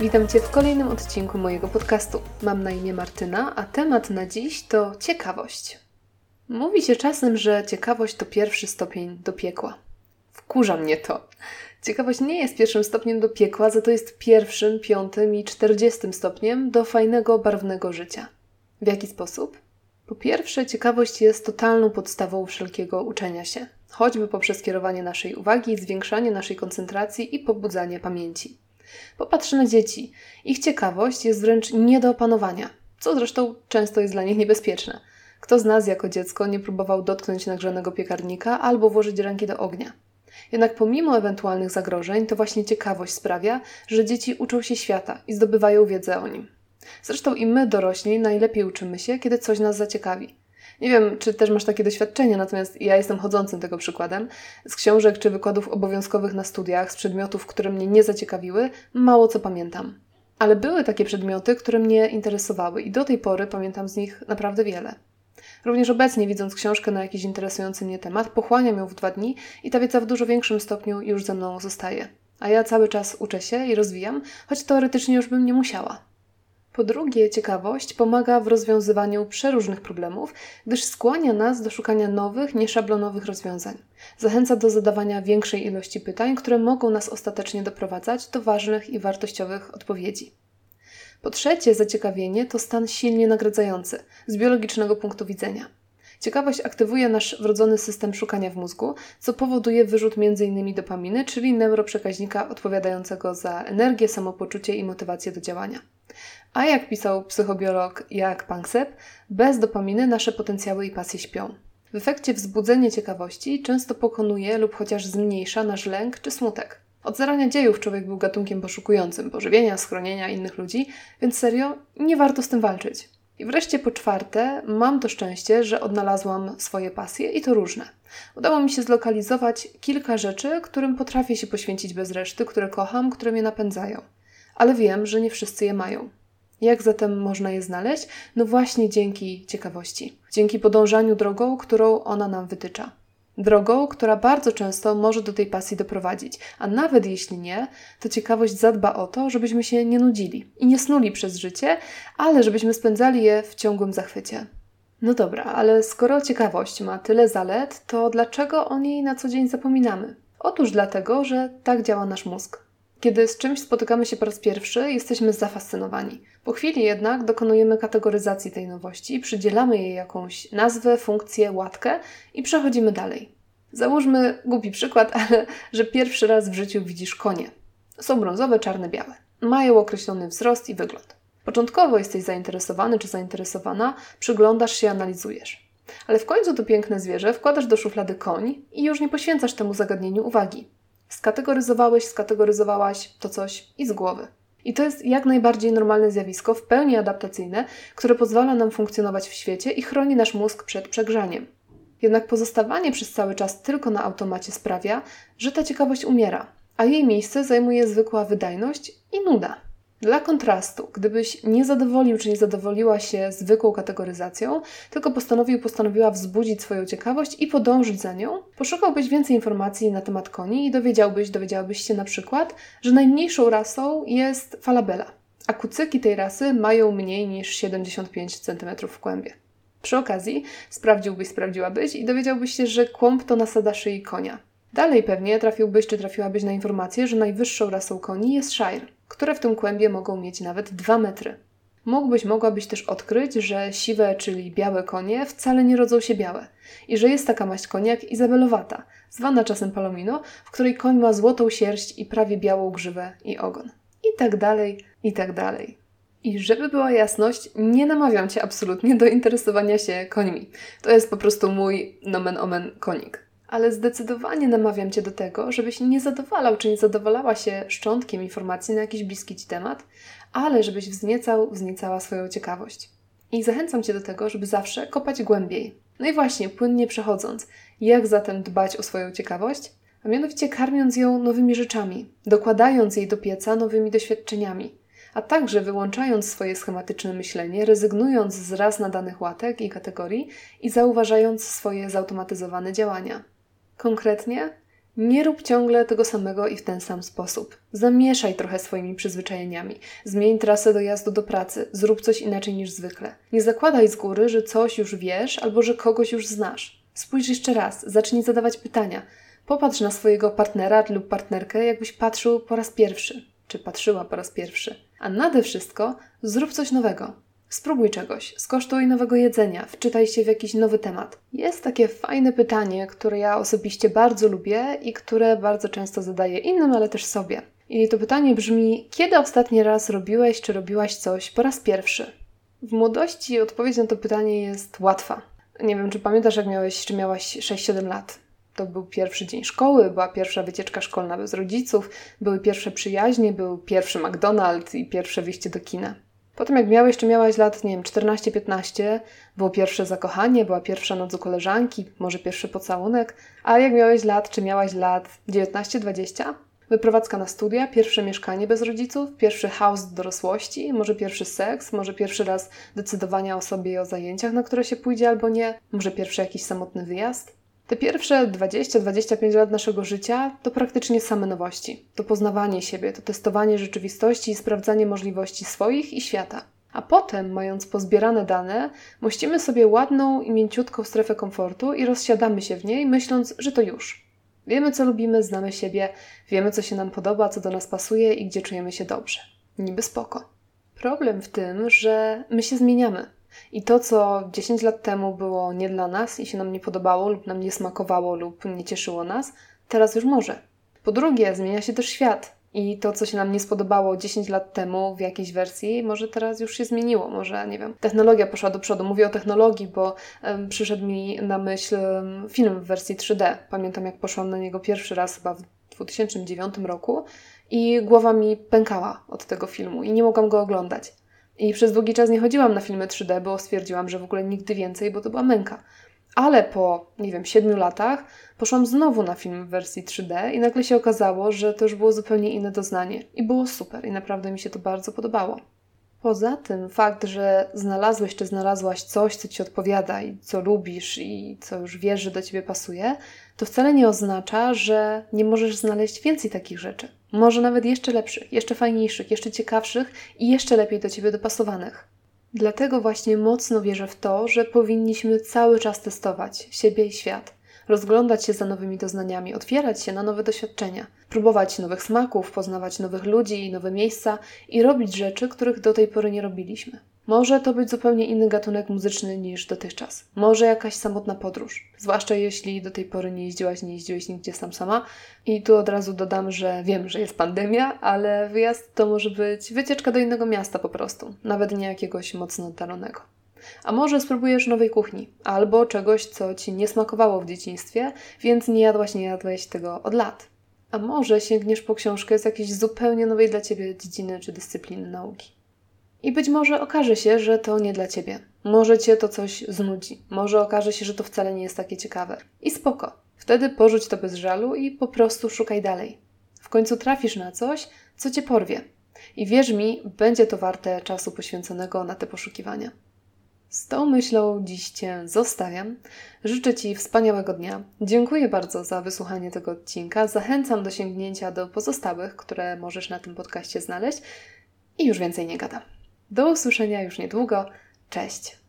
Witam Cię w kolejnym odcinku mojego podcastu. Mam na imię Martyna, a temat na dziś to ciekawość. Mówi się czasem, że ciekawość to pierwszy stopień do piekła. Wkurza mnie to. Ciekawość nie jest pierwszym stopniem do piekła, za to jest pierwszym, piątym i czterdziestym stopniem do fajnego, barwnego życia. W jaki sposób? Po pierwsze, ciekawość jest totalną podstawą wszelkiego uczenia się, choćby poprzez kierowanie naszej uwagi, zwiększanie naszej koncentracji i pobudzanie pamięci. Popatrzmy na dzieci. Ich ciekawość jest wręcz nie do opanowania, co zresztą często jest dla nich niebezpieczne. Kto z nas jako dziecko nie próbował dotknąć nagrzanego piekarnika albo włożyć ręki do ognia? Jednak pomimo ewentualnych zagrożeń, to właśnie ciekawość sprawia, że dzieci uczą się świata i zdobywają wiedzę o nim. Zresztą i my, dorośli, najlepiej uczymy się, kiedy coś nas zaciekawi. Nie wiem, czy też masz takie doświadczenia, natomiast ja jestem chodzącym tego przykładem. Z książek czy wykładów obowiązkowych na studiach, z przedmiotów, które mnie nie zaciekawiły, mało co pamiętam. Ale były takie przedmioty, które mnie interesowały i do tej pory pamiętam z nich naprawdę wiele. Również obecnie, widząc książkę na jakiś interesujący mnie temat, pochłaniam ją w dwa dni i ta wiedza w dużo większym stopniu już ze mną zostaje. A ja cały czas uczę się i rozwijam, choć teoretycznie już bym nie musiała. Po drugie, ciekawość pomaga w rozwiązywaniu przeróżnych problemów, gdyż skłania nas do szukania nowych, nieszablonowych rozwiązań. Zachęca do zadawania większej ilości pytań, które mogą nas ostatecznie doprowadzać do ważnych i wartościowych odpowiedzi. Po trzecie, zaciekawienie to stan silnie nagradzający z biologicznego punktu widzenia. Ciekawość aktywuje nasz wrodzony system szukania w mózgu, co powoduje wyrzut m.in. dopaminy, czyli neuroprzekaźnika odpowiadającego za energię, samopoczucie i motywację do działania. A jak pisał psychobiolog Jak Panksepp, bez dopaminy nasze potencjały i pasje śpią. W efekcie wzbudzenie ciekawości często pokonuje lub chociaż zmniejsza nasz lęk czy smutek. Od zarania dziejów człowiek był gatunkiem poszukującym pożywienia, schronienia innych ludzi, więc serio nie warto z tym walczyć. I wreszcie po czwarte, mam to szczęście, że odnalazłam swoje pasje i to różne. Udało mi się zlokalizować kilka rzeczy, którym potrafię się poświęcić bez reszty, które kocham, które mnie napędzają. Ale wiem, że nie wszyscy je mają. Jak zatem można je znaleźć? No właśnie dzięki ciekawości, dzięki podążaniu drogą, którą ona nam wytycza. Drogą, która bardzo często może do tej pasji doprowadzić, a nawet jeśli nie, to ciekawość zadba o to, żebyśmy się nie nudzili i nie snuli przez życie, ale żebyśmy spędzali je w ciągłym zachwycie. No dobra, ale skoro ciekawość ma tyle zalet, to dlaczego o niej na co dzień zapominamy? Otóż dlatego, że tak działa nasz mózg. Kiedy z czymś spotykamy się po raz pierwszy, jesteśmy zafascynowani. Po chwili jednak dokonujemy kategoryzacji tej nowości, przydzielamy jej jakąś nazwę, funkcję, łatkę i przechodzimy dalej. Załóżmy głupi przykład, ale że pierwszy raz w życiu widzisz konie. Są brązowe, czarne, białe. Mają określony wzrost i wygląd. Początkowo jesteś zainteresowany czy zainteresowana, przyglądasz się, analizujesz. Ale w końcu to piękne zwierzę wkładasz do szuflady koń i już nie poświęcasz temu zagadnieniu uwagi. Skategoryzowałeś, skategoryzowałaś to coś i z głowy. I to jest jak najbardziej normalne zjawisko, w pełni adaptacyjne, które pozwala nam funkcjonować w świecie i chroni nasz mózg przed przegrzaniem. Jednak pozostawanie przez cały czas tylko na automacie sprawia, że ta ciekawość umiera, a jej miejsce zajmuje zwykła wydajność i nuda. Dla kontrastu, gdybyś nie zadowolił czy nie zadowoliła się zwykłą kategoryzacją, tylko postanowił, postanowiła wzbudzić swoją ciekawość i podążyć za nią, poszukałbyś więcej informacji na temat koni i dowiedziałbyś, dowiedziałabyś się na przykład, że najmniejszą rasą jest falabella, a kucyki tej rasy mają mniej niż 75 cm w kłębie. Przy okazji sprawdziłbyś, sprawdziłabyś i dowiedziałbyś się, że kłąb to nasada szyi konia. Dalej pewnie trafiłbyś czy trafiłabyś na informację, że najwyższą rasą koni jest Shire, które w tym kłębie mogą mieć nawet 2 metry. Mógłbyś, mogłabyś też odkryć, że siwe, czyli białe konie wcale nie rodzą się białe i że jest taka maść konia jak izabelowata, zwana czasem palomino, w której koń ma złotą sierść i prawie białą grzywę i ogon. I tak dalej, i tak dalej. I żeby była jasność, nie namawiam Cię absolutnie do interesowania się końmi. To jest po prostu mój nomen omen konik ale zdecydowanie namawiam Cię do tego, żebyś nie zadowalał czy nie zadowalała się szczątkiem informacji na jakiś bliski Ci temat, ale żebyś wzniecał, wzniecała swoją ciekawość. I zachęcam Cię do tego, żeby zawsze kopać głębiej. No i właśnie, płynnie przechodząc, jak zatem dbać o swoją ciekawość? A mianowicie karmiąc ją nowymi rzeczami, dokładając jej do pieca nowymi doświadczeniami, a także wyłączając swoje schematyczne myślenie, rezygnując z raz nadanych łatek i kategorii i zauważając swoje zautomatyzowane działania. Konkretnie, Nie rób ciągle tego samego i w ten sam sposób. Zamieszaj trochę swoimi przyzwyczajeniami. Zmień trasę dojazdu do pracy. Zrób coś inaczej niż zwykle. Nie zakładaj z góry, że coś już wiesz albo że kogoś już znasz. Spójrz jeszcze raz, zacznij zadawać pytania. Popatrz na swojego partnera lub partnerkę, jakbyś patrzył po raz pierwszy, czy patrzyła po raz pierwszy. A nade wszystko zrób coś nowego. Spróbuj czegoś, skosztuj nowego jedzenia, wczytaj się w jakiś nowy temat. Jest takie fajne pytanie, które ja osobiście bardzo lubię i które bardzo często zadaję innym, ale też sobie. I to pytanie brzmi: kiedy ostatni raz robiłeś czy robiłaś coś po raz pierwszy? W młodości odpowiedź na to pytanie jest łatwa. Nie wiem, czy pamiętasz, jak miałeś, czy miałaś 6-7 lat. To był pierwszy dzień szkoły, była pierwsza wycieczka szkolna bez rodziców, były pierwsze przyjaźnie, był pierwszy McDonald's i pierwsze wyjście do kina. Potem jak miałeś, czy miałaś lat, nie wiem, 14-15, było pierwsze zakochanie, była pierwsza noc u koleżanki, może pierwszy pocałunek, a jak miałeś lat, czy miałaś lat 19-20, wyprowadzka na studia, pierwsze mieszkanie bez rodziców, pierwszy house dorosłości, może pierwszy seks, może pierwszy raz decydowania o sobie i o zajęciach, na które się pójdzie albo nie, może pierwszy jakiś samotny wyjazd. Te pierwsze 20-25 lat naszego życia to praktycznie same nowości. To poznawanie siebie, to testowanie rzeczywistości i sprawdzanie możliwości swoich i świata. A potem, mając pozbierane dane, mościmy sobie ładną i mięciutką strefę komfortu i rozsiadamy się w niej, myśląc, że to już. Wiemy, co lubimy, znamy siebie, wiemy, co się nam podoba, co do nas pasuje i gdzie czujemy się dobrze. Niby spoko. Problem w tym, że my się zmieniamy. I to, co 10 lat temu było nie dla nas i się nam nie podobało, lub nam nie smakowało, lub nie cieszyło nas, teraz już może. Po drugie, zmienia się też świat. I to, co się nam nie spodobało 10 lat temu w jakiejś wersji, może teraz już się zmieniło. Może, nie wiem, technologia poszła do przodu. Mówię o technologii, bo przyszedł mi na myśl film w wersji 3D. Pamiętam, jak poszłam na niego pierwszy raz chyba w 2009 roku i głowa mi pękała od tego filmu i nie mogłam go oglądać. I przez długi czas nie chodziłam na filmy 3D, bo stwierdziłam, że w ogóle nigdy więcej, bo to była męka. Ale po, nie wiem, siedmiu latach poszłam znowu na film w wersji 3D i nagle się okazało, że to już było zupełnie inne doznanie. I było super i naprawdę mi się to bardzo podobało. Poza tym fakt, że znalazłeś czy znalazłaś coś, co ci odpowiada i co lubisz i co już wiesz, że do ciebie pasuje, to wcale nie oznacza, że nie możesz znaleźć więcej takich rzeczy. Może nawet jeszcze lepszych, jeszcze fajniejszych, jeszcze ciekawszych i jeszcze lepiej do ciebie dopasowanych. Dlatego właśnie mocno wierzę w to, że powinniśmy cały czas testować siebie i świat, rozglądać się za nowymi doznaniami, otwierać się na nowe doświadczenia, próbować nowych smaków, poznawać nowych ludzi nowe miejsca i robić rzeczy, których do tej pory nie robiliśmy. Może to być zupełnie inny gatunek muzyczny niż dotychczas. Może jakaś samotna podróż. Zwłaszcza jeśli do tej pory nie jeździłaś, nie jeździłeś nigdzie sam sama. I tu od razu dodam, że wiem, że jest pandemia, ale wyjazd to może być wycieczka do innego miasta po prostu. Nawet nie jakiegoś mocno oddalonego. A może spróbujesz nowej kuchni, albo czegoś, co ci nie smakowało w dzieciństwie, więc nie jadłaś, nie jadłeś tego od lat. A może sięgniesz po książkę z jakiejś zupełnie nowej dla ciebie dziedziny czy dyscypliny nauki. I być może okaże się, że to nie dla ciebie. Może cię to coś znudzi. Może okaże się, że to wcale nie jest takie ciekawe. I spoko. Wtedy porzuć to bez żalu i po prostu szukaj dalej. W końcu trafisz na coś, co cię porwie. I wierz mi, będzie to warte czasu poświęconego na te poszukiwania. Z tą myślą dziś Cię zostawiam. Życzę Ci wspaniałego dnia. Dziękuję bardzo za wysłuchanie tego odcinka. Zachęcam do sięgnięcia do pozostałych, które możesz na tym podcaście znaleźć. I już więcej nie gadam. Do usłyszenia już niedługo. Cześć!